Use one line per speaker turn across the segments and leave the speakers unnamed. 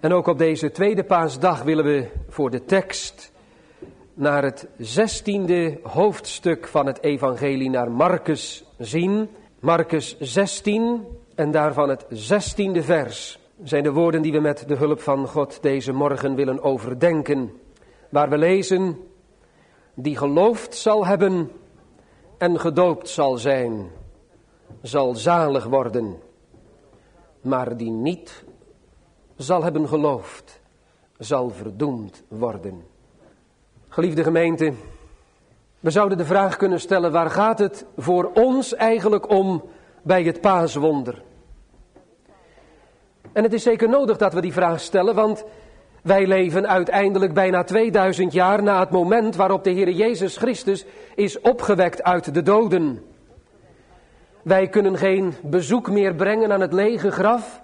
En ook op deze tweede paasdag willen we voor de tekst naar het zestiende hoofdstuk van het evangelie naar Marcus zien. Marcus 16 en daarvan het zestiende vers zijn de woorden die we met de hulp van God deze morgen willen overdenken. Waar we lezen, die geloofd zal hebben en gedoopt zal zijn, zal zalig worden. Maar die niet zal hebben geloofd, zal verdoemd worden. Geliefde gemeente, we zouden de vraag kunnen stellen, waar gaat het voor ons eigenlijk om bij het paaswonder? En het is zeker nodig dat we die vraag stellen, want wij leven uiteindelijk bijna 2000 jaar na het moment waarop de Heer Jezus Christus is opgewekt uit de doden. Wij kunnen geen bezoek meer brengen aan het lege graf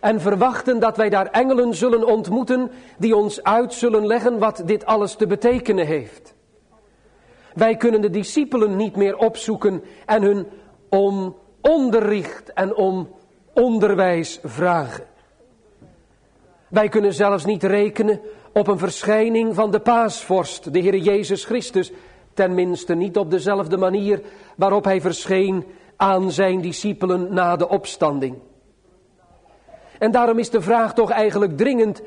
en verwachten dat wij daar engelen zullen ontmoeten die ons uit zullen leggen wat dit alles te betekenen heeft. Wij kunnen de discipelen niet meer opzoeken en hun om onderricht en om onderwijs vragen. Wij kunnen zelfs niet rekenen op een verschijning van de paasvorst, de Heer Jezus Christus, tenminste niet op dezelfde manier waarop hij verscheen aan zijn discipelen na de opstanding. En daarom is de vraag toch eigenlijk dringend,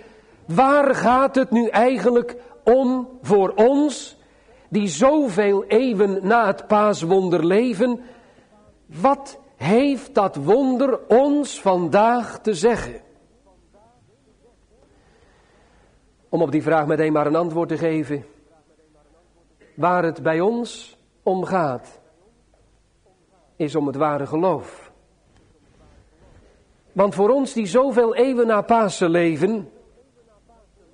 waar gaat het nu eigenlijk om voor ons, die zoveel eeuwen na het paaswonder leven, wat heeft dat wonder ons vandaag te zeggen? Om op die vraag meteen maar een antwoord te geven. Waar het bij ons om gaat, is om het ware geloof. Want voor ons die zoveel eeuwen na Pasen leven,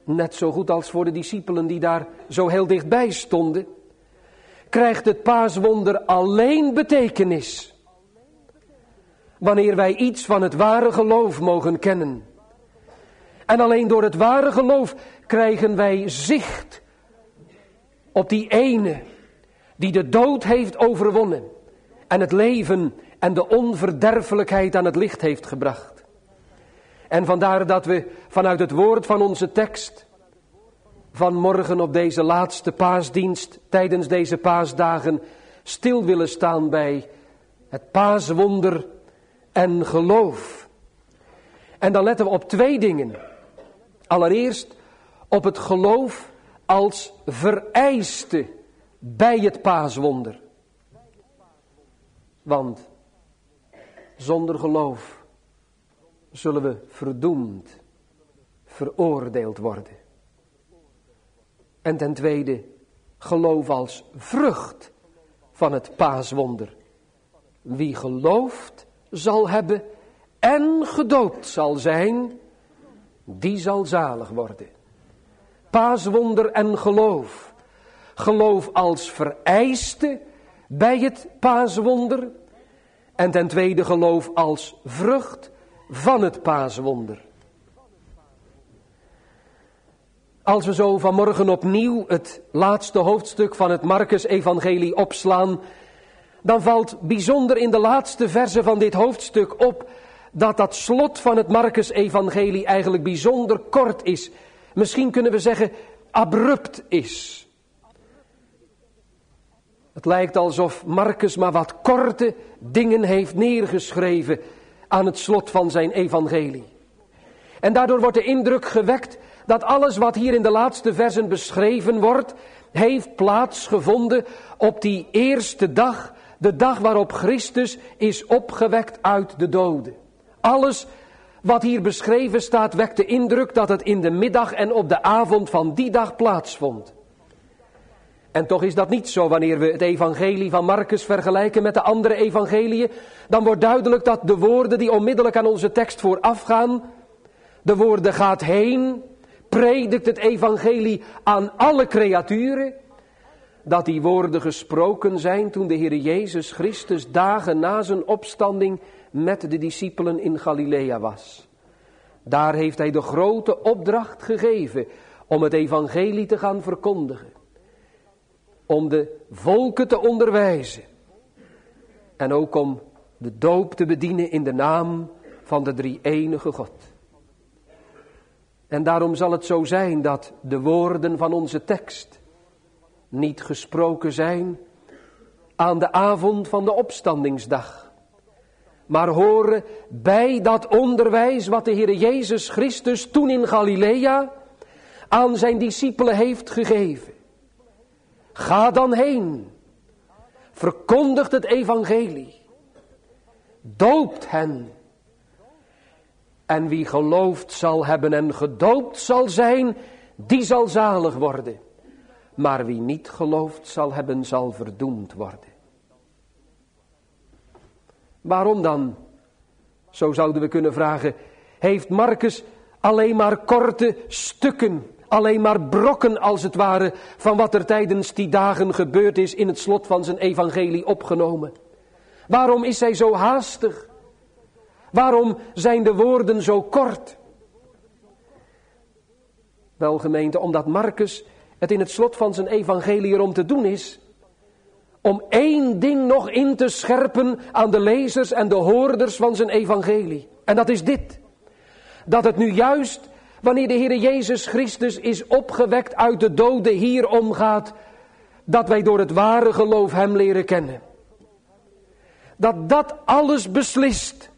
net zo goed als voor de discipelen die daar zo heel dichtbij stonden, krijgt het paaswonder alleen betekenis wanneer wij iets van het ware geloof mogen kennen. En alleen door het ware geloof krijgen wij zicht op die ene die de dood heeft overwonnen en het leven en de onverderfelijkheid aan het licht heeft gebracht. En vandaar dat we vanuit het woord van onze tekst vanmorgen op deze laatste paasdienst, tijdens deze paasdagen, stil willen staan bij het paaswonder en geloof. En dan letten we op twee dingen. Allereerst op het geloof als vereiste bij het paaswonder. Want zonder geloof zullen we verdoemd, veroordeeld worden. En ten tweede, geloof als vrucht van het paaswonder. Wie gelooft zal hebben en gedoopt zal zijn, die zal zalig worden. Paaswonder en geloof. Geloof als vereiste bij het paaswonder. En ten tweede geloof als vrucht van het paaswonder. Als we zo vanmorgen opnieuw het laatste hoofdstuk van het Marcus-evangelie opslaan, dan valt bijzonder in de laatste verse van dit hoofdstuk op dat dat slot van het Marcus-evangelie eigenlijk bijzonder kort is. Misschien kunnen we zeggen abrupt is. Het lijkt alsof Marcus maar wat korte dingen heeft neergeschreven aan het slot van zijn evangelie. En daardoor wordt de indruk gewekt dat alles wat hier in de laatste versen beschreven wordt, heeft plaatsgevonden op die eerste dag, de dag waarop Christus is opgewekt uit de doden. Alles wat hier beschreven staat wekt de indruk dat het in de middag en op de avond van die dag plaatsvond. En toch is dat niet zo wanneer we het evangelie van Marcus vergelijken met de andere evangeliën. Dan wordt duidelijk dat de woorden die onmiddellijk aan onze tekst voorafgaan, de woorden gaat heen, predikt het evangelie aan alle creaturen, dat die woorden gesproken zijn toen de Heer Jezus Christus dagen na zijn opstanding met de discipelen in Galilea was. Daar heeft hij de grote opdracht gegeven om het evangelie te gaan verkondigen. Om de volken te onderwijzen. En ook om de doop te bedienen in de naam van de drie enige God. En daarom zal het zo zijn dat de woorden van onze tekst niet gesproken zijn aan de avond van de opstandingsdag, maar horen bij dat onderwijs wat de Heer Jezus Christus toen in Galilea aan zijn discipelen heeft gegeven. Ga dan heen, verkondigt het evangelie, doopt hen. En wie geloofd zal hebben en gedoopt zal zijn, die zal zalig worden. Maar wie niet geloofd zal hebben, zal verdoemd worden. Waarom dan, zo zouden we kunnen vragen, heeft Marcus alleen maar korte stukken, alleen maar brokken als het ware, van wat er tijdens die dagen gebeurd is in het slot van zijn evangelie opgenomen? Waarom is hij zo haastig? Waarom zijn de woorden zo kort? Wel gemeente, omdat Marcus het in het slot van zijn evangelie erom te doen is om één ding nog in te scherpen aan de lezers en de hoorders van zijn evangelie. En dat is dit. Dat het nu juist wanneer de Heer Jezus Christus is opgewekt uit de doden hier omgaat, dat wij door het ware geloof Hem leren kennen. Dat dat alles beslist.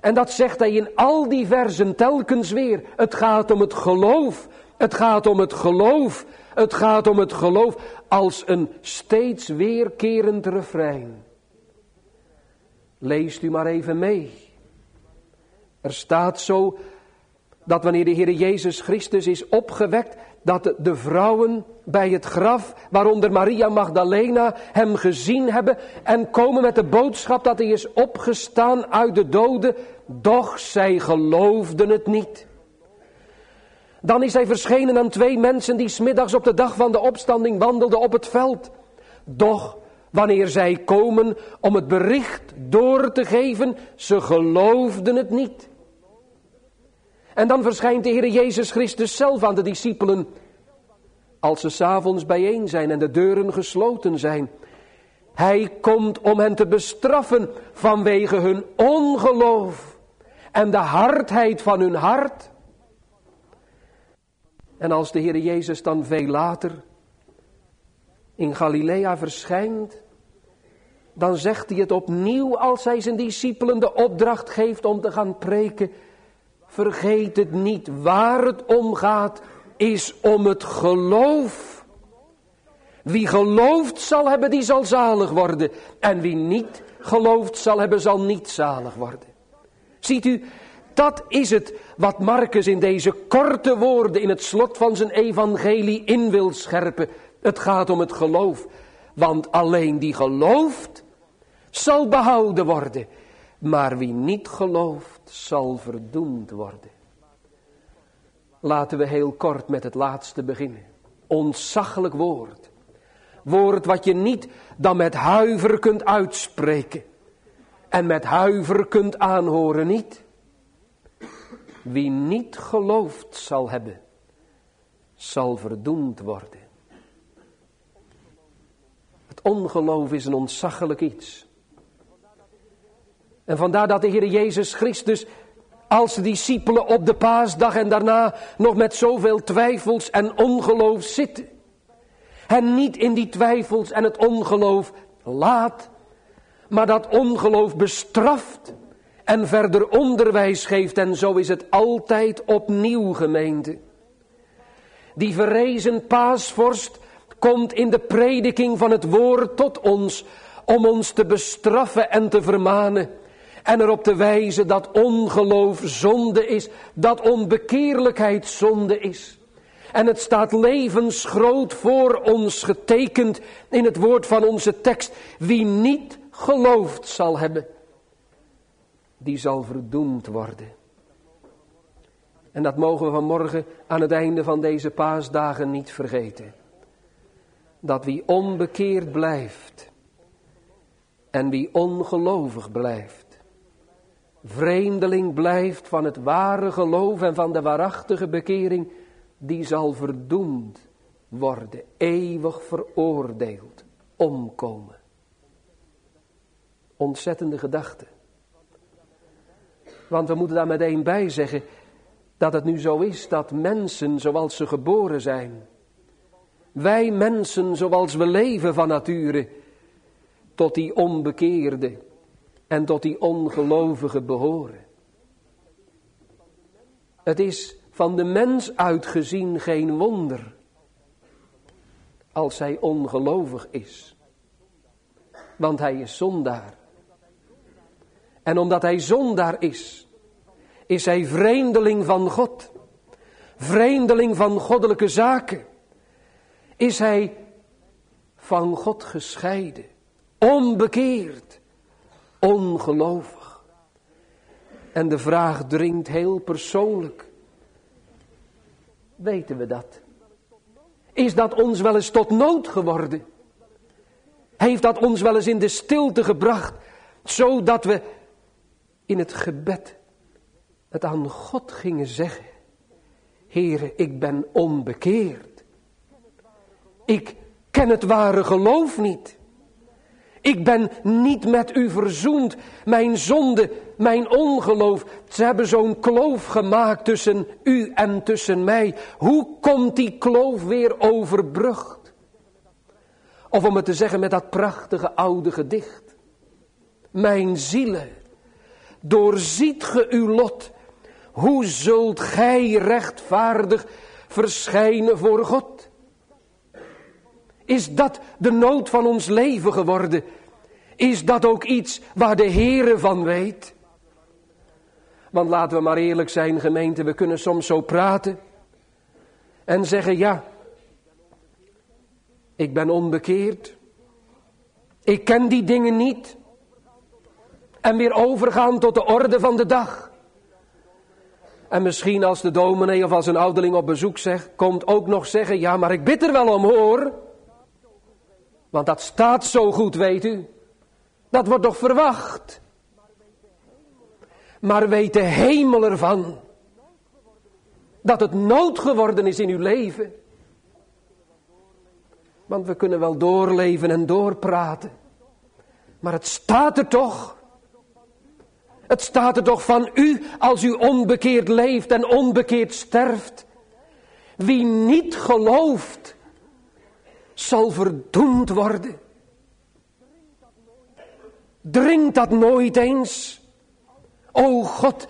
En dat zegt hij in al die versen telkens weer. Het gaat om het geloof. Het gaat om het geloof. Het gaat om het geloof als een steeds weerkerend refrein. Leest u maar even mee. Er staat zo dat wanneer de Heer Jezus Christus is opgewekt, dat de vrouwen bij het graf, waaronder Maria Magdalena, hem gezien hebben en komen met de boodschap dat hij is opgestaan uit de doden, doch zij geloofden het niet. Dan is hij verschenen aan twee mensen die smiddags op de dag van de opstanding wandelden op het veld. Doch wanneer zij komen om het bericht door te geven, ze geloofden het niet. En dan verschijnt de Heer Jezus Christus zelf aan de discipelen. Als ze s'avonds bijeen zijn en de deuren gesloten zijn. Hij komt om hen te bestraffen vanwege hun ongeloof en de hardheid van hun hart. En als de Heer Jezus dan veel later in Galilea verschijnt, dan zegt hij het opnieuw als hij zijn discipelen de opdracht geeft om te gaan preken. Vergeet het niet, waar het om gaat, is om het geloof. Wie gelooft zal hebben, die zal zalig worden. En wie niet gelooft zal hebben, zal niet zalig worden. Ziet u, dat is het wat Marcus in deze korte woorden in het slot van zijn evangelie in wil scherpen. Het gaat om het geloof. Want alleen die gelooft zal behouden worden. Maar wie niet gelooft zal verdoemd worden. Laten we heel kort met het laatste beginnen. Ontzaglijk woord. Woord wat je niet dan met huiver kunt uitspreken. En met huiver kunt aanhoren niet. Wie niet geloofd zal hebben, zal verdoemd worden. Het ongeloof is een ontzaglijk iets. En vandaar dat de Heer Jezus Christus als discipelen op de paasdag en daarna nog met zoveel twijfels en ongeloof zitten. En niet in die twijfels en het ongeloof laat, maar dat ongeloof bestraft en verder onderwijs geeft. En zo is het altijd opnieuw gemeente. Die verrezen paasvorst komt in de prediking van het woord tot ons om ons te bestraffen en te vermanen. En erop te wijzen dat ongeloof zonde is, dat onbekeerlijkheid zonde is. En het staat levensgroot voor ons getekend in het woord van onze tekst. Wie niet geloofd zal hebben, die zal verdoemd worden. En dat mogen we vanmorgen aan het einde van deze paasdagen niet vergeten. Dat wie onbekeerd blijft en wie ongelovig blijft, vreemdeling blijft van het ware geloof en van de waarachtige bekering, die zal verdoemd worden, eeuwig veroordeeld, omkomen. Ontzettende gedachte. Want we moeten daar meteen bij zeggen, dat het nu zo is dat mensen zoals ze geboren zijn, wij mensen zoals we leven van nature, tot die onbekeerde en tot die ongelovige behoren. Het is van de mens uitgezien geen wonder als hij ongelovig is. Want hij is zondaar. En omdat hij zondaar is, is hij vreemdeling van God. Vreemdeling van goddelijke zaken. Is hij van God gescheiden. Onbekeerd. Ongelovig. En de vraag dringt heel persoonlijk. Weten we dat? Is dat ons wel eens tot nood geworden? Heeft dat ons wel eens in de stilte gebracht, zodat we in het gebed het aan God gingen zeggen. Heere, ik ben onbekeerd. Ik ken het ware geloof niet. Ik ben niet met u verzoend. Mijn zonde, mijn ongeloof. Ze hebben zo'n kloof gemaakt tussen u en tussen mij. Hoe komt die kloof weer overbrugd? Of om het te zeggen met dat prachtige oude gedicht. Mijn zielen, doorziet ge uw lot. Hoe zult gij rechtvaardig verschijnen voor God? Is dat de nood van ons leven geworden? Is dat ook iets waar de Heere van weet? Want laten we maar eerlijk zijn, gemeente, we kunnen soms zo praten en zeggen, ja, ik ben onbekeerd. Ik ken die dingen niet. En weer overgaan tot de orde van de dag. En misschien als de dominee of als een ouderling op bezoek zegt, komt ook nog zeggen, ja, maar ik bid er wel om hoor. Want dat staat zo goed, weet u. Dat wordt toch verwacht. Maar weet de hemel ervan dat het nood geworden is in uw leven. Want we kunnen wel doorleven en doorpraten. Maar het staat er toch. Het staat er toch van u als u onbekeerd leeft en onbekeerd sterft. Wie niet gelooft, zal verdoemd worden. Dringt dat nooit eens? O God,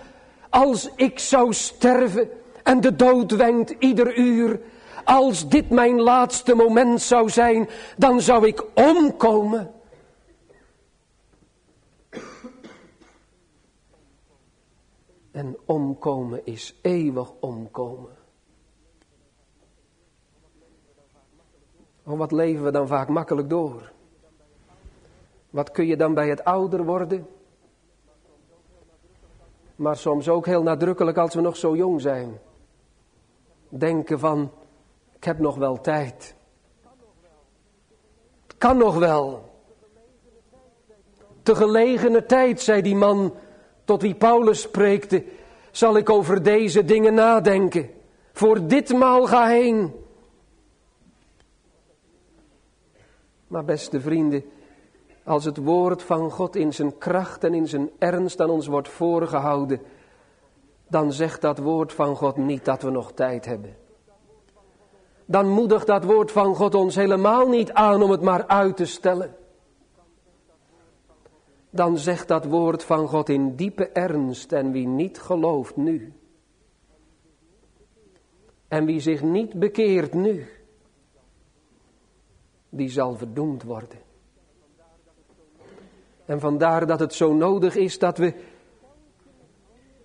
als ik zou sterven en de dood wenkt ieder uur, als dit mijn laatste moment zou zijn, dan zou ik omkomen. En omkomen is eeuwig omkomen. Oh, wat leven we dan vaak makkelijk door? Wat kun je dan bij het ouder worden? Maar soms ook heel nadrukkelijk als we nog zo jong zijn. Denken van, ik heb nog wel tijd. Het kan nog wel. Te gelegene tijd, zei die man tot wie Paulus spreekte, zal ik over deze dingen nadenken. Voor ditmaal ga heen. Maar beste vrienden, als het woord van God in zijn kracht en in zijn ernst aan ons wordt voorgehouden, dan zegt dat woord van God niet dat we nog tijd hebben. Dan moedigt dat woord van God ons helemaal niet aan om het maar uit te stellen. Dan zegt dat woord van God in diepe ernst en wie niet gelooft nu. En wie zich niet bekeert nu die zal verdoemd worden. En vandaar dat het zo nodig is dat we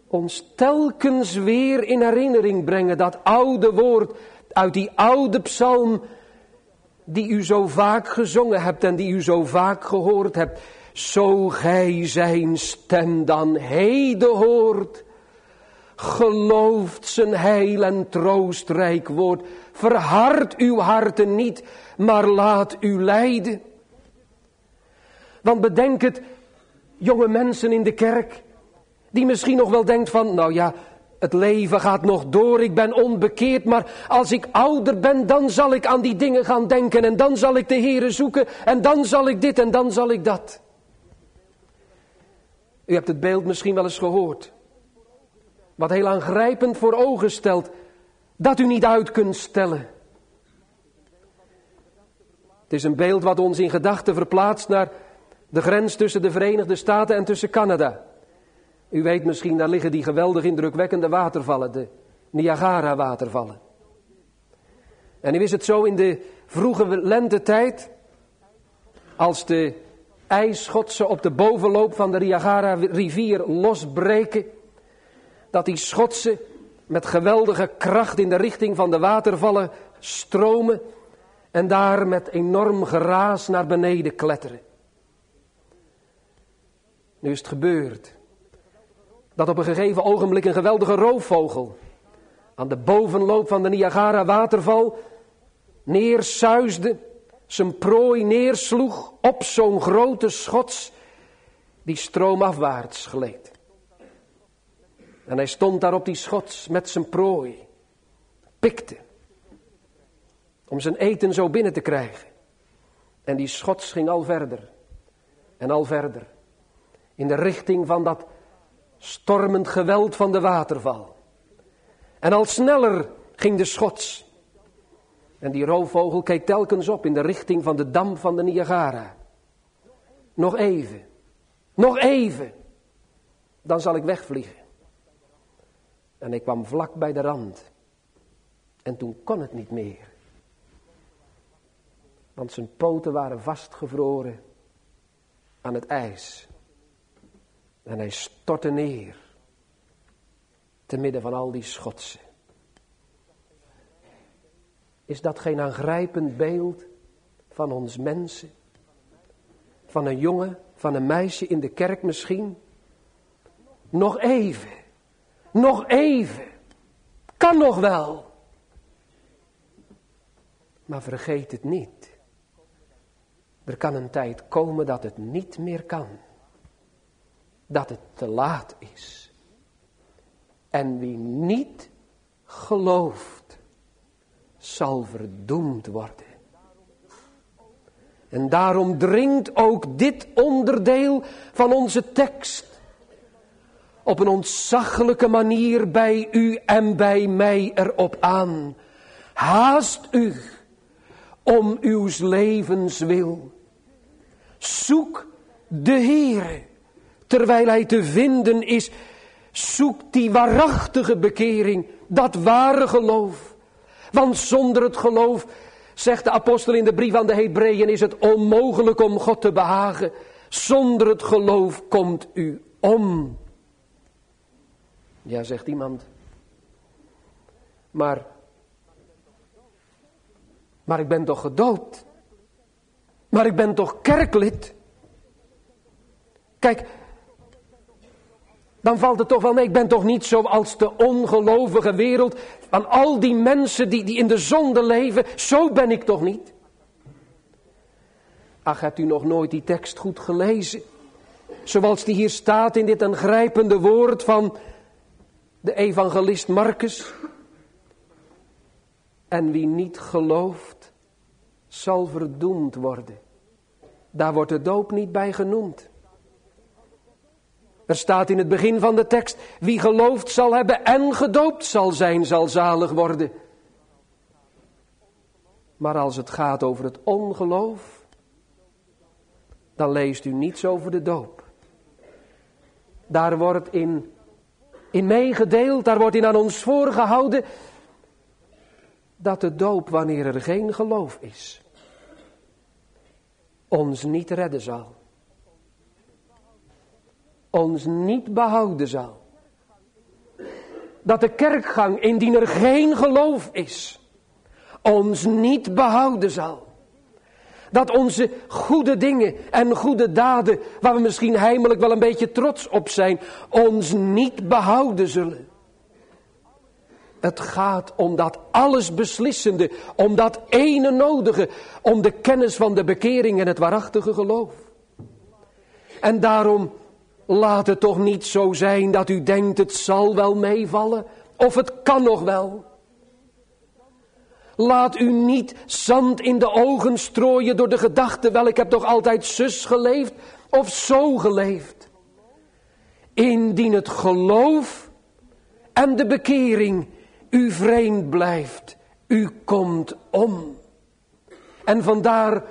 ons telkens weer in herinnering brengen dat oude woord uit die oude psalm die u zo vaak gezongen hebt en die u zo vaak gehoord hebt. Zo gij zijn stem dan heden hoort, gelooft zijn heil en troostrijk woord, verhard uw harten niet, maar laat u leiden. Want bedenk het, jonge mensen in de kerk, die misschien nog wel denkt van, nou ja, het leven gaat nog door, ik ben onbekeerd, maar als ik ouder ben, dan zal ik aan die dingen gaan denken en dan zal ik de Here zoeken en dan zal ik dit en dan zal ik dat. U hebt het beeld misschien wel eens gehoord. Wat heel aangrijpend voor ogen stelt, dat u niet uit kunt stellen. Het is een beeld wat ons in gedachten verplaatst naar de grens tussen de Verenigde Staten en tussen Canada. U weet misschien, daar liggen die geweldig indrukwekkende watervallen, de Niagara-watervallen. En nu is het zo in de vroege lentetijd, als de ijsschotsen op de bovenloop van de Niagara-rivier losbreken, dat die schotsen met geweldige kracht in de richting van de watervallen stromen en daar met enorm geraas naar beneden kletteren. Nu is het gebeurd dat op een gegeven ogenblik een geweldige roofvogel aan de bovenloop van de Niagara waterval neersuisde, zijn prooi neersloeg op zo'n grote schots die stroomafwaarts gleed. En hij stond daar op die schots met zijn prooi, pikte, om zijn eten zo binnen te krijgen. En die schots ging al verder en al verder in de richting van dat stormend geweld van de waterval. En al sneller ging de schots. En die roofvogel keek telkens op in de richting van de dam van de Niagara. Nog even, nog even, dan zal ik wegvliegen. En ik kwam vlak bij de rand. En toen kon het niet meer. Want zijn poten waren vastgevroren aan het ijs. En hij stortte neer. Te midden van al die schotsen. Is dat geen aangrijpend beeld van ons mensen? Van een jongen, van een meisje in de kerk misschien? Nog even. Nog even. Kan nog wel. Maar vergeet het niet. Er kan een tijd komen dat het niet meer kan. Dat het te laat is. En wie niet gelooft, zal verdoemd worden. En daarom dringt ook dit onderdeel van onze tekst op een ontzaglijke manier bij u en bij mij erop aan. Haast u om uw levens wil. Zoek de Heere, terwijl hij te vinden is. Zoek die waarachtige bekering, dat ware geloof. Want zonder het geloof, zegt de apostel in de brief aan de Hebreeën, is het onmogelijk om God te behagen. Zonder het geloof komt u om. Ja, zegt iemand. Maar, maar ik ben toch gedoopt? Maar ik ben toch kerklid? Kijk, dan valt het toch wel mee. Ik ben toch niet zoals de ongelovige wereld. Van al die mensen die, die in de zonde leven. Zo ben ik toch niet. Ach, hebt u nog nooit die tekst goed gelezen? Zoals die hier staat in dit aangrijpende woord van de evangelist Marcus. En wie niet gelooft, zal verdoemd worden. Daar wordt de doop niet bij genoemd. Er staat in het begin van de tekst, wie gelooft zal hebben en gedoopt zal zijn, zal zalig worden. Maar als het gaat over het ongeloof, dan leest u niets over de doop. Daar wordt in in meegedeeld, daar wordt in aan ons voorgehouden dat de doop, wanneer er geen geloof is, ons niet redden zal. Ons niet behouden zal. Dat de kerkgang, indien er geen geloof is, ons niet behouden zal. Dat onze goede dingen en goede daden, waar we misschien heimelijk wel een beetje trots op zijn, ons niet behouden zullen. Het gaat om dat alles beslissende, om dat ene nodige, om de kennis van de bekering en het waarachtige geloof. En daarom laat het toch niet zo zijn dat u denkt het zal wel meevallen, of het kan nog wel. Laat u niet zand in de ogen strooien door de gedachte, wel ik heb toch altijd zus geleefd of zo geleefd. Indien het geloof en de bekering u vreemd blijft. U komt om. En vandaar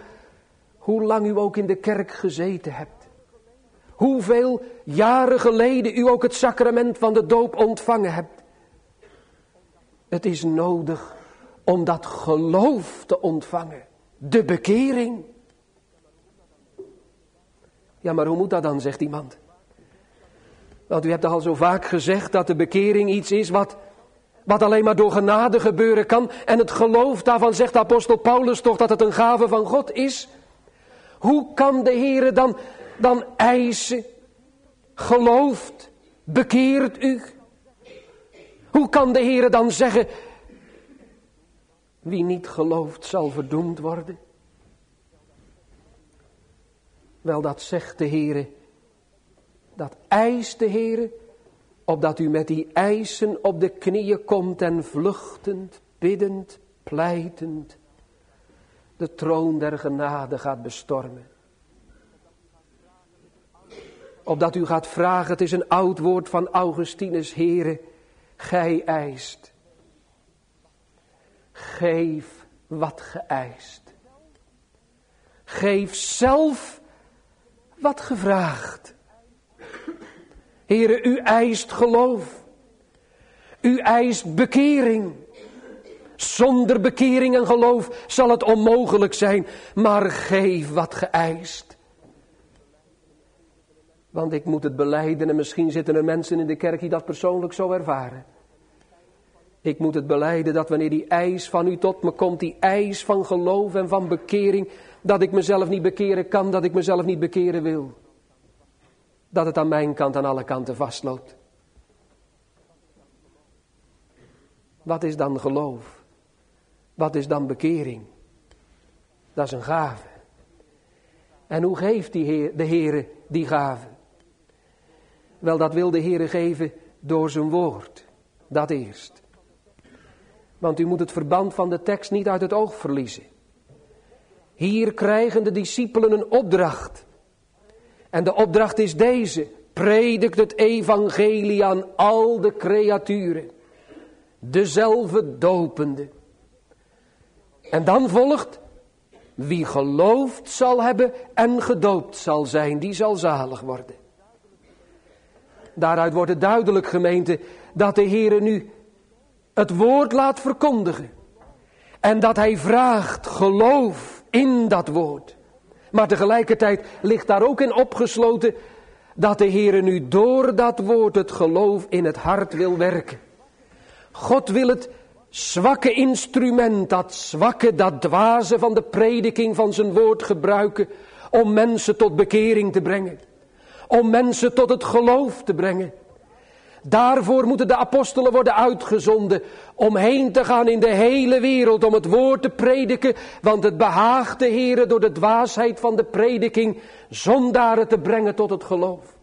hoe lang u ook in de kerk gezeten hebt. Hoeveel jaren geleden u ook het sacrament van de doop ontvangen hebt. Het is nodig om dat geloof te ontvangen. De bekering. Ja, maar hoe moet dat dan, zegt iemand. Want u hebt al zo vaak gezegd dat de bekering iets is wat, wat alleen maar door genade gebeuren kan. En het geloof daarvan zegt apostel Paulus toch dat het een gave van God is. Hoe kan de Heer dan, dan eisen, gelooft, bekeert u? Hoe kan de Heer dan zeggen, wie niet gelooft zal verdoemd worden? Wel, dat zegt de Heer, dat eist de Heer, opdat u met die eisen op de knieën komt en vluchtend, biddend, pleitend, de troon der genade gaat bestormen. Opdat u gaat vragen, het is een oud woord van Augustinus, Heere, gij eist. Geef wat geëist. Geef zelf wat gevraagd. Heere, u eist geloof. U eist bekering. Zonder bekering en geloof zal het onmogelijk zijn, maar geef wat geëist. Want ik moet het beleiden en misschien zitten er mensen in de kerk die dat persoonlijk zo ervaren. Ik moet het beleiden dat wanneer die eis van u tot me komt, die eis van geloof en van bekering, dat ik mezelf niet bekeren kan, dat ik mezelf niet bekeren wil. Dat het aan mijn kant aan alle kanten vastloopt. Wat is dan geloof? Wat is dan bekering? Dat is een gave. En hoe geeft die heer, de Heere die gave? Wel, dat wil de Heere geven door zijn woord. Dat eerst. Want u moet het verband van de tekst niet uit het oog verliezen. Hier krijgen de discipelen een opdracht. En de opdracht is deze. Predikt het evangelie aan al de creaturen. Dezelfde dopende. En dan volgt, wie geloofd zal hebben en gedoopt zal zijn, die zal zalig worden. Daaruit wordt het duidelijk gemeente dat de Heere nu het woord laat verkondigen. En dat hij vraagt geloof in dat woord. Maar tegelijkertijd ligt daar ook in opgesloten dat de Heere nu door dat woord het geloof in het hart wil werken. God wil het zwakke instrument, dat zwakke, dat dwaze van de prediking van zijn woord gebruiken om mensen tot bekering te brengen. Om mensen tot het geloof te brengen. Daarvoor moeten de apostelen worden uitgezonden om heen te gaan in de hele wereld om het woord te prediken, want het behaagt de Heer door de dwaasheid van de prediking zondaren te brengen tot het geloof.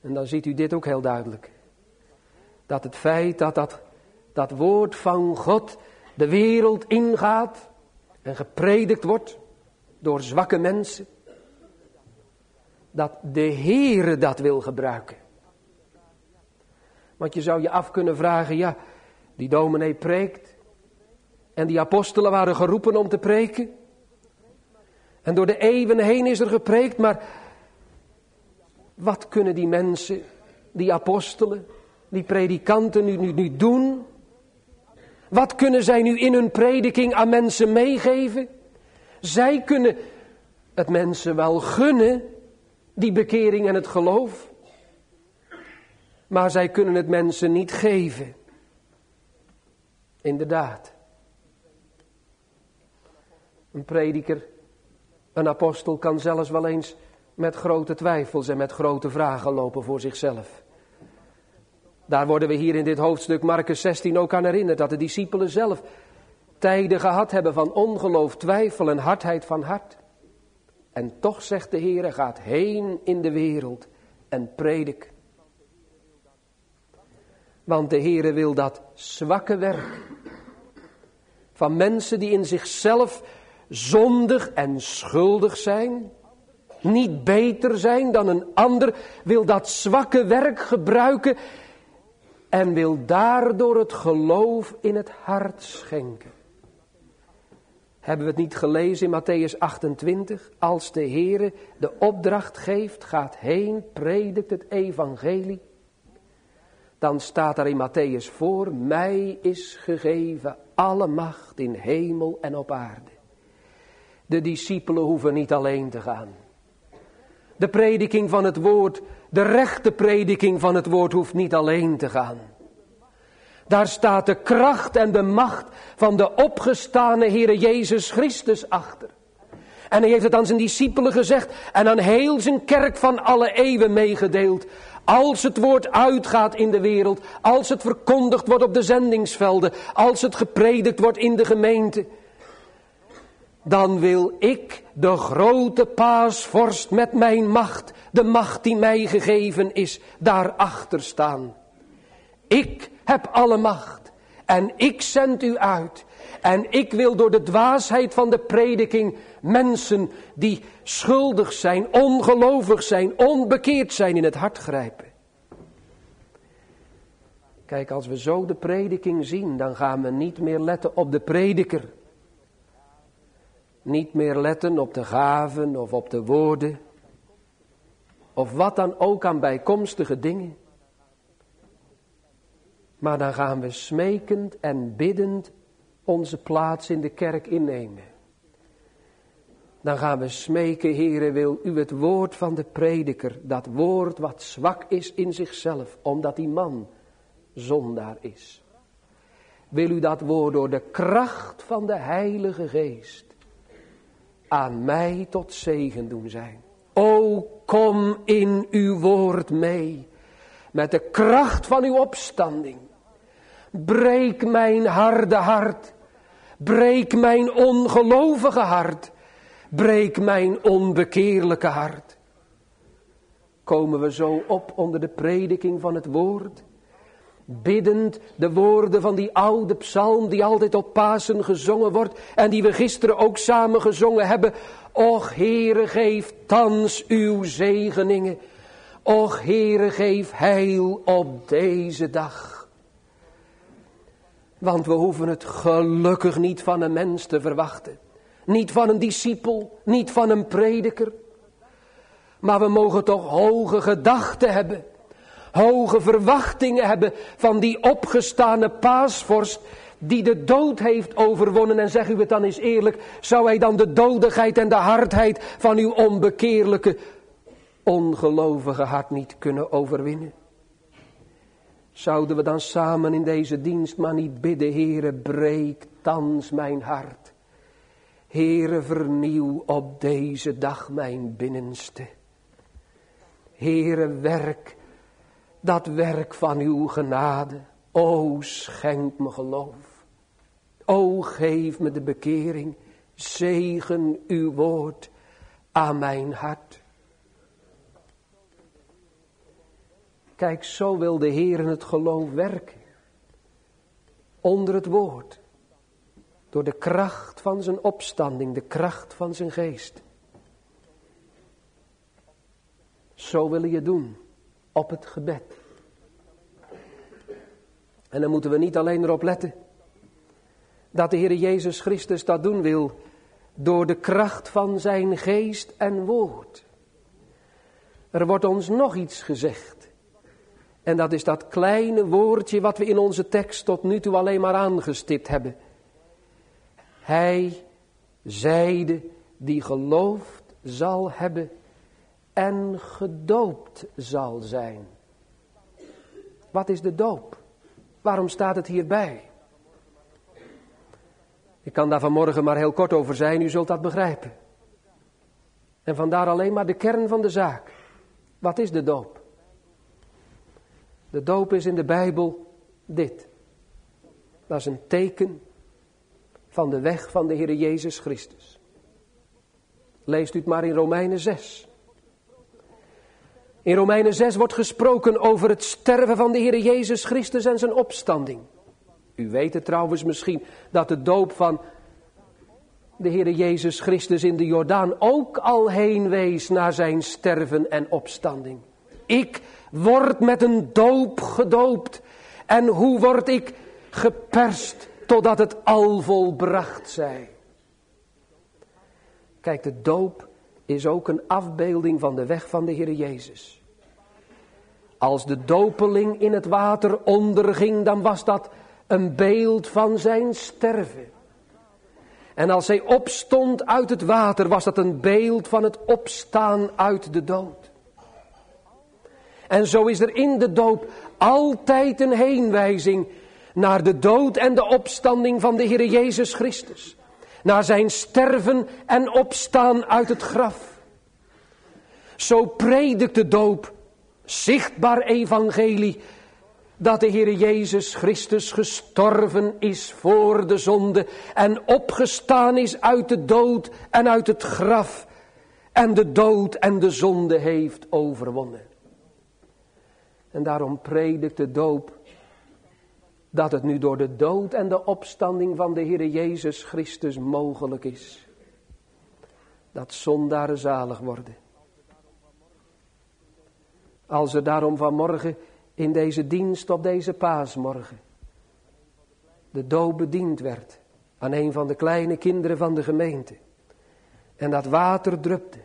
En dan ziet u dit ook heel duidelijk. Dat het feit dat dat, dat woord van God de wereld ingaat en gepredikt wordt door zwakke mensen, dat de Heere dat wil gebruiken. Want je zou je af kunnen vragen, ja, die dominee preekt en die apostelen waren geroepen om te preken. En door de eeuwen heen is er gepreekt, maar wat kunnen die mensen, die apostelen, die predikanten nu, nu, nu doen? Wat kunnen zij nu in hun prediking aan mensen meegeven? Zij kunnen het mensen wel gunnen, die bekering en het geloof. Maar zij kunnen het mensen niet geven. Inderdaad. Een prediker, een apostel kan zelfs wel eens met grote twijfels en met grote vragen lopen voor zichzelf. Daar worden we hier in dit hoofdstuk Marcus 16 ook aan herinnerd dat de discipelen zelf tijden gehad hebben van ongeloof, twijfel en hardheid van hart. En toch zegt de Heer, gaat heen in de wereld en predik. Want de Heere wil dat zwakke werk van mensen die in zichzelf zondig en schuldig zijn, niet beter zijn dan een ander, wil dat zwakke werk gebruiken en wil daardoor het geloof in het hart schenken. Hebben we het niet gelezen in Matthäus 28? Als de Heere de opdracht geeft, gaat heen, predikt het evangelie. Dan staat er in Matthäus voor, mij is gegeven alle macht in hemel en op aarde. De discipelen hoeven niet alleen te gaan. De prediking van het woord, de rechte prediking van het woord hoeft niet alleen te gaan. Daar staat de kracht en de macht van de opgestane Heere Jezus Christus achter. En hij heeft het aan zijn discipelen gezegd en aan heel zijn kerk van alle eeuwen meegedeeld. Als het woord uitgaat in de wereld, als het verkondigd wordt op de zendingsvelden, als het gepredikt wordt in de gemeente, dan wil ik, de grote paasvorst met mijn macht, de macht die mij gegeven is, daarachter staan. Ik heb alle macht en ik zend u uit. En ik wil door de dwaasheid van de prediking mensen die schuldig zijn, ongelovig zijn, onbekeerd zijn in het hart grijpen. Kijk, als we zo de prediking zien, dan gaan we niet meer letten op de prediker. Niet meer letten op de gaven of op de woorden. Of wat dan ook aan bijkomstige dingen. Maar dan gaan we smekend en biddend onze plaats in de kerk innemen. Dan gaan we smeken, Heere, wil u het woord van de prediker, dat woord wat zwak is in zichzelf, omdat die man zondaar is. Wil u dat woord door de kracht van de Heilige Geest aan mij tot zegen doen zijn. O, kom in uw woord mee, met de kracht van uw opstanding. Breek mijn harde hart, breek mijn ongelovige hart, breek mijn onbekeerlijke hart. Komen we zo op onder de prediking van het woord? biddend de woorden van die oude psalm die altijd op Pasen gezongen wordt en die we gisteren ook samen gezongen hebben. Och Heere geef thans uw zegeningen. Och Heere geef heil op deze dag. Want we hoeven het gelukkig niet van een mens te verwachten. Niet van een discipel, niet van een prediker. Maar we mogen toch hoge gedachten hebben hoge verwachtingen hebben van die opgestane paasvorst die de dood heeft overwonnen. En zeg u het dan eens eerlijk, zou hij dan de dodigheid en de hardheid van uw onbekeerlijke, ongelovige hart niet kunnen overwinnen? Zouden we dan samen in deze dienst maar niet bidden, Heere, breek thans mijn hart. Heere, vernieuw op deze dag mijn binnenste. Heere, werk dat werk van uw genade. O, schenk me geloof. O, geef me de bekering. Zegen uw woord aan mijn hart. Kijk, zo wil de Heer in het geloof werken. Onder het woord. Door de kracht van zijn opstanding, de kracht van zijn geest. Zo wil je doen op het gebed. En dan moeten we niet alleen erop letten dat de Heer Jezus Christus dat doen wil door de kracht van zijn geest en woord. Er wordt ons nog iets gezegd. En dat is dat kleine woordje wat we in onze tekst tot nu toe alleen maar aangestipt hebben. Hij zeide die geloofd zal hebben en gedoopt zal zijn. Wat is de doop? Waarom staat het hierbij? Ik kan daar vanmorgen maar heel kort over zijn, u zult dat begrijpen. En vandaar alleen maar de kern van de zaak. Wat is de doop? De doop is in de Bijbel dit. Dat is een teken van de weg van de Heer Jezus Christus. Leest u het maar in Romeinen 6. In Romeinen 6 wordt gesproken over het sterven van de Heer Jezus Christus en zijn opstanding. U weet het trouwens misschien dat de doop van de Heer Jezus Christus in de Jordaan ook al heen wees naar zijn sterven en opstanding. Ik word met een doop gedoopt. En hoe word ik geperst totdat het al volbracht zij? Kijk, de doop is ook een afbeelding van de weg van de Heer Jezus. Als de dopeling in het water onderging, dan was dat een beeld van zijn sterven. En als hij opstond uit het water, was dat een beeld van het opstaan uit de dood. En zo is er in de doop altijd een heenwijzing naar de dood en de opstanding van de Heer Jezus Christus. Naar zijn sterven en opstaan uit het graf. Zo predikt de doop, zichtbaar evangelie, dat de Heer Jezus Christus gestorven is voor de zonde en opgestaan is uit de dood en uit het graf en de dood en de zonde heeft overwonnen. En daarom predikt de doop dat het nu door de dood en de opstanding van de Heer Jezus Christus mogelijk is. Dat zondaren zalig worden. Als er daarom vanmorgen in deze dienst op deze paasmorgen de doop bediend werd aan een van de kleine kinderen van de gemeente en dat water drupte,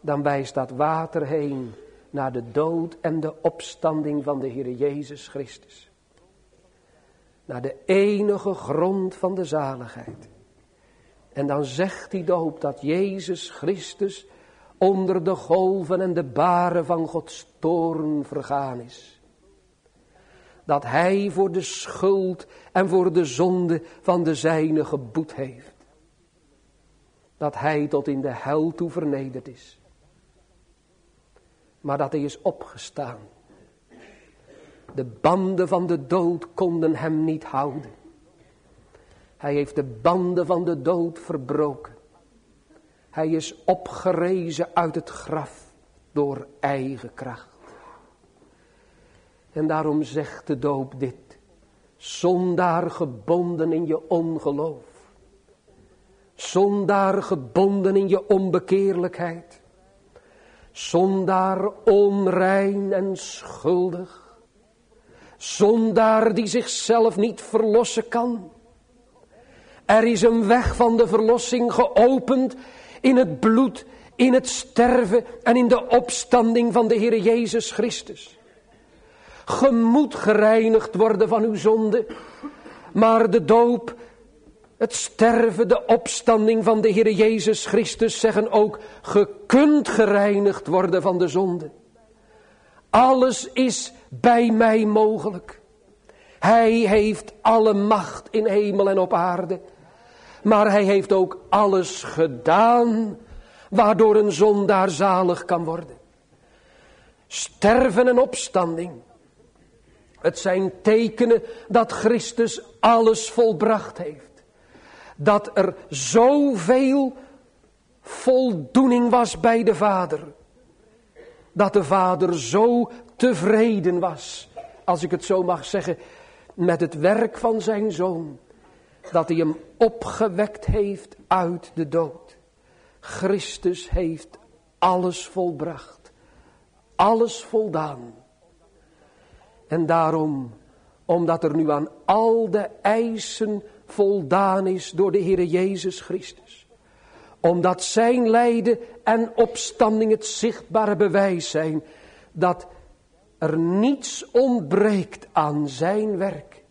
dan wijst dat water heen naar de dood en de opstanding van de Heer Jezus Christus. Naar de enige grond van de zaligheid. En dan zegt die doop dat Jezus Christus onder de golven en de baren van Gods toorn vergaan is. Dat Hij voor de schuld en voor de zonde van de zijne geboet heeft. Dat Hij tot in de hel toe vernederd is maar dat hij is opgestaan. De banden van de dood konden hem niet houden. Hij heeft de banden van de dood verbroken. Hij is opgerezen uit het graf door eigen kracht. En daarom zegt de doop dit. Zondaar gebonden in je ongeloof. Zondaar gebonden in je onbekeerlijkheid zondaar onrein en schuldig, zondaar die zichzelf niet verlossen kan. Er is een weg van de verlossing geopend in het bloed, in het sterven en in de opstanding van de Heer Jezus Christus. Ge moet gereinigd worden van uw zonde, maar de doop het sterven, de opstanding van de Heer Jezus Christus zeggen ook, ge kunt gereinigd worden van de zonde. Alles is bij mij mogelijk. Hij heeft alle macht in hemel en op aarde. Maar hij heeft ook alles gedaan waardoor een zondaar zalig kan worden. Sterven en opstanding. Het zijn tekenen dat Christus alles volbracht heeft dat er zoveel voldoening was bij de vader. Dat de vader zo tevreden was, als ik het zo mag zeggen, met het werk van zijn zoon. Dat hij hem opgewekt heeft uit de dood. Christus heeft alles volbracht. Alles voldaan. En daarom, omdat er nu aan al de eisen voldaan is door de Heer Jezus Christus. Omdat zijn lijden en opstanding het zichtbare bewijs zijn dat er niets ontbreekt aan zijn werk.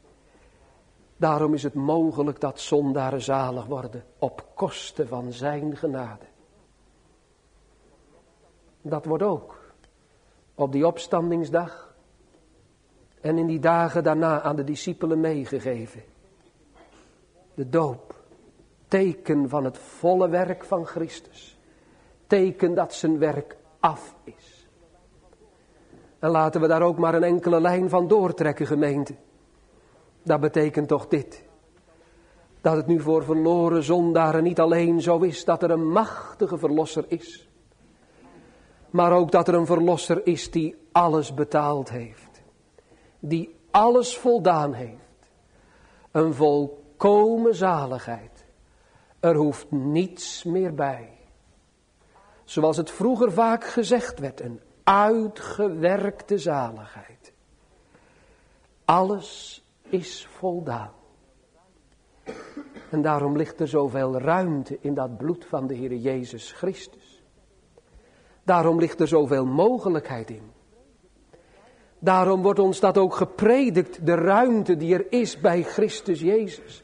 Daarom is het mogelijk dat zondaren zalig worden op kosten van zijn genade. Dat wordt ook op die opstandingsdag en in die dagen daarna aan de discipelen meegegeven de doop. Teken van het volle werk van Christus. Teken dat zijn werk af is. En laten we daar ook maar een enkele lijn van doortrekken, gemeente. Dat betekent toch dit. Dat het nu voor verloren zondaren niet alleen zo is dat er een machtige verlosser is. Maar ook dat er een verlosser is die alles betaald heeft. Die alles voldaan heeft. Een volkomen zaligheid. Er hoeft niets meer bij. Zoals het vroeger vaak gezegd werd, een uitgewerkte zaligheid. Alles is voldaan. En daarom ligt er zoveel ruimte in dat bloed van de Heer Jezus Christus. Daarom ligt er zoveel mogelijkheid in. Daarom wordt ons dat ook gepredikt, de ruimte die er is bij Christus Jezus.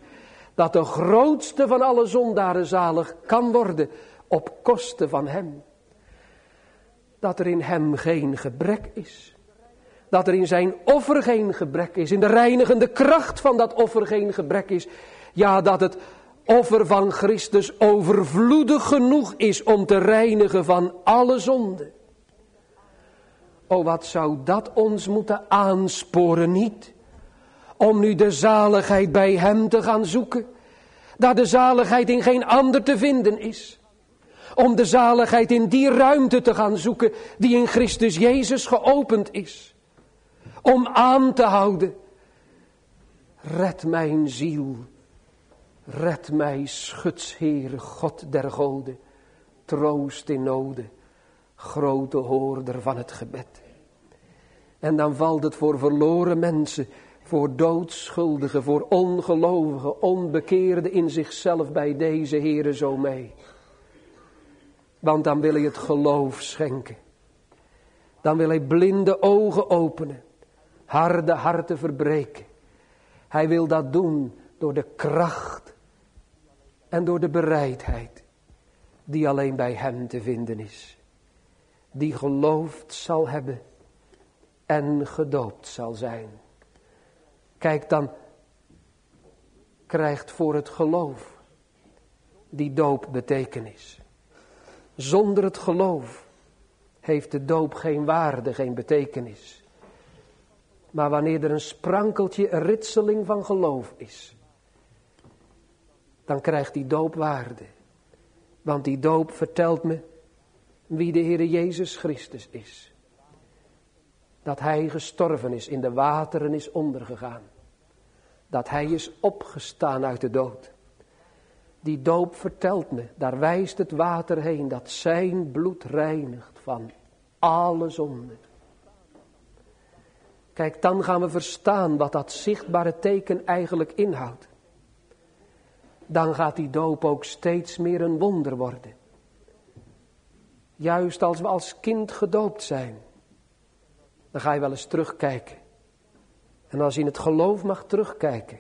Dat de grootste van alle zondaren zalig kan worden op kosten van Hem. Dat er in Hem geen gebrek is. Dat er in zijn offer geen gebrek is. In de reinigende kracht van dat offer geen gebrek is. Ja, dat het offer van Christus overvloedig genoeg is om te reinigen van alle zonde. O, wat zou dat ons moeten aansporen niet? Om nu de zaligheid bij Hem te gaan zoeken. Dat de zaligheid in geen ander te vinden is. Om de zaligheid in die ruimte te gaan zoeken die in Christus Jezus geopend is. Om aan te houden. Red mijn ziel. Red mij, schutsheer, God der goden. Troost in noden. Grote hoorder van het gebed. En dan valt het voor verloren mensen, voor doodschuldigen, voor ongelovigen, onbekeerden in zichzelf bij deze Here zo mee. Want dan wil hij het geloof schenken. Dan wil hij blinde ogen openen, harde harten verbreken. Hij wil dat doen door de kracht en door de bereidheid die alleen bij hem te vinden is. Die geloofd zal hebben en gedoopt zal zijn. Kijk, dan krijgt voor het geloof die doop betekenis. Zonder het geloof heeft de doop geen waarde, geen betekenis. Maar wanneer er een sprankeltje, een ritseling van geloof is, dan krijgt die doop waarde. Want die doop vertelt me wie de Heer Jezus Christus is dat hij gestorven is, in de wateren is ondergegaan. Dat hij is opgestaan uit de dood. Die doop vertelt me, daar wijst het water heen, dat zijn bloed reinigt van alle zonde. Kijk, dan gaan we verstaan wat dat zichtbare teken eigenlijk inhoudt. Dan gaat die doop ook steeds meer een wonder worden. Juist als we als kind gedoopt zijn dan ga je wel eens terugkijken. En als je in het geloof mag terugkijken,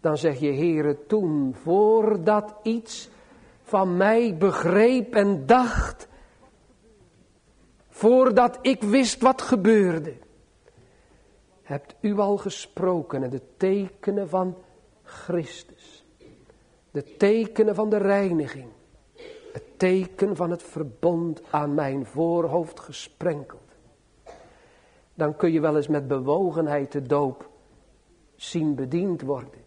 dan zeg je, Heere, toen, voordat iets van mij begreep en dacht, voordat ik wist wat gebeurde, hebt u al gesproken en de tekenen van Christus, de tekenen van de reiniging, het teken van het verbond aan mijn voorhoofd gesprenkeld dan kun je wel eens met bewogenheid de doop zien bediend worden.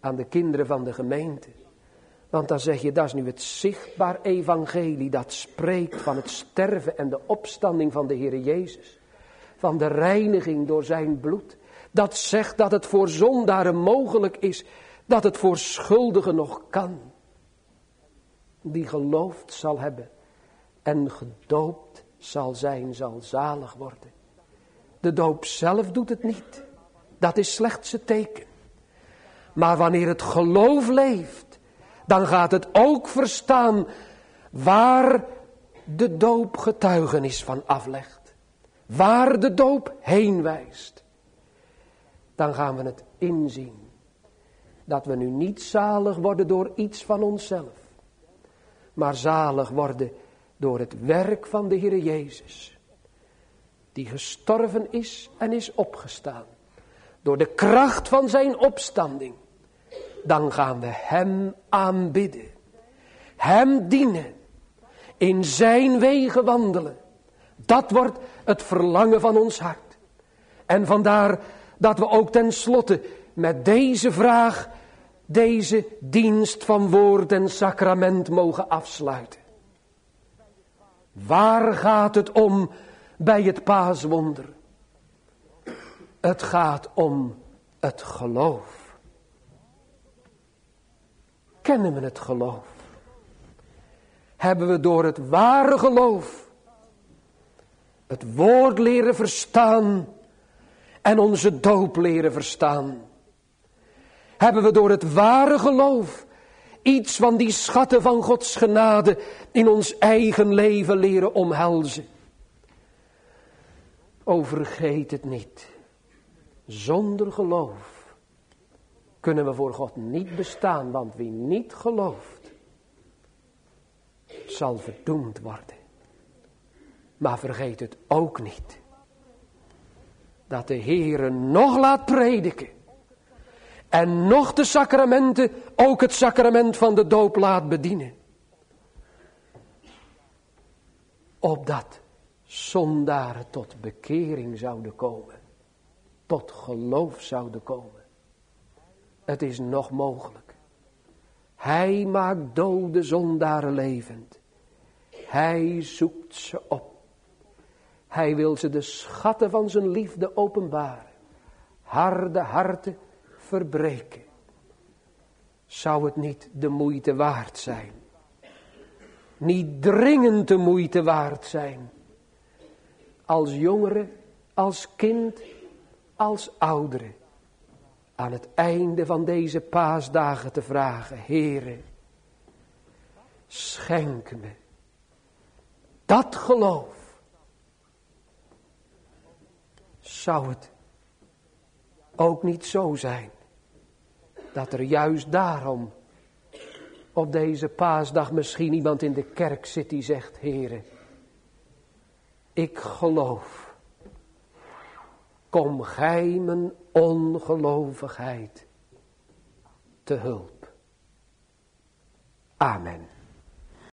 Aan de kinderen van de gemeente. Want dan zeg je, dat is nu het zichtbaar evangelie dat spreekt van het sterven en de opstanding van de Heer Jezus. Van de reiniging door zijn bloed. Dat zegt dat het voor zondaren mogelijk is, dat het voor schuldigen nog kan. Die geloofd zal hebben en gedoopt zal zijn, zal zalig worden. De doop zelf doet het niet. Dat is slechts het teken. Maar wanneer het geloof leeft, dan gaat het ook verstaan waar de doop getuigenis van aflegt. Waar de doop heen wijst. Dan gaan we het inzien. Dat we nu niet zalig worden door iets van onszelf. Maar zalig worden door het werk van de Heer Jezus die gestorven is en is opgestaan. Door de kracht van zijn opstanding. Dan gaan we hem aanbidden. Hem dienen. In zijn wegen wandelen. Dat wordt het verlangen van ons hart. En vandaar dat we ook tenslotte met deze vraag deze dienst van woord en sacrament mogen afsluiten. Waar gaat het om bij het paaswonder. Het gaat om het geloof. kennen we het geloof? Hebben we door het ware geloof het woord leren verstaan en onze doop leren verstaan? Hebben we door het ware geloof iets van die schatten van Gods genade in ons eigen leven leren omhelzen? Overgeet het niet. Zonder geloof kunnen we voor God niet bestaan, want wie niet gelooft, zal verdoemd worden. Maar vergeet het ook niet, dat de Heere nog laat prediken en nog de sacramenten, ook het sacrament van de doop laat bedienen. Opdat zondaren tot bekering zouden komen tot geloof zouden komen. Het is nog mogelijk. Hij maakt dode zondaren levend. Hij zoekt ze op. Hij wil ze de schatten van zijn liefde openbaren. Harde harten verbreken. Zou het niet de moeite waard zijn? Niet dringend de moeite waard zijn. Als jongere, als kind, als ouderen aan het einde van deze paasdagen te vragen, Heere, schenk me dat geloof. Zou het ook niet zo zijn dat er juist daarom op deze paasdag misschien iemand in de kerk zit die zegt, Heere, ik geloof Kom gij mijn ongelovigheid te hulp. Amen.